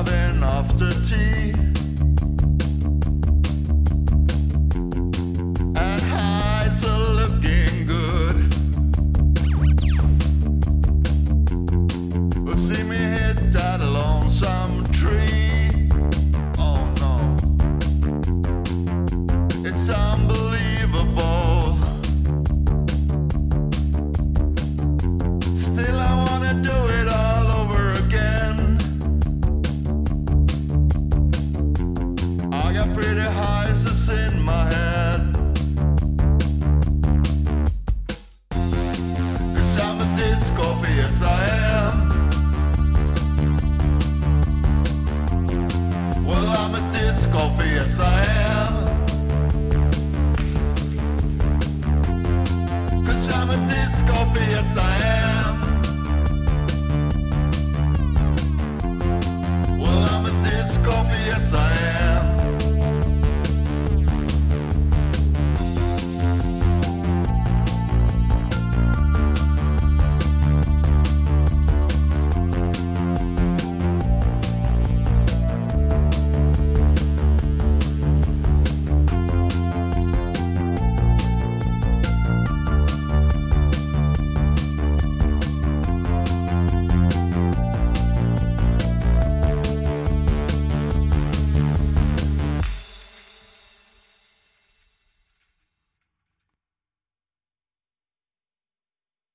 having after tea.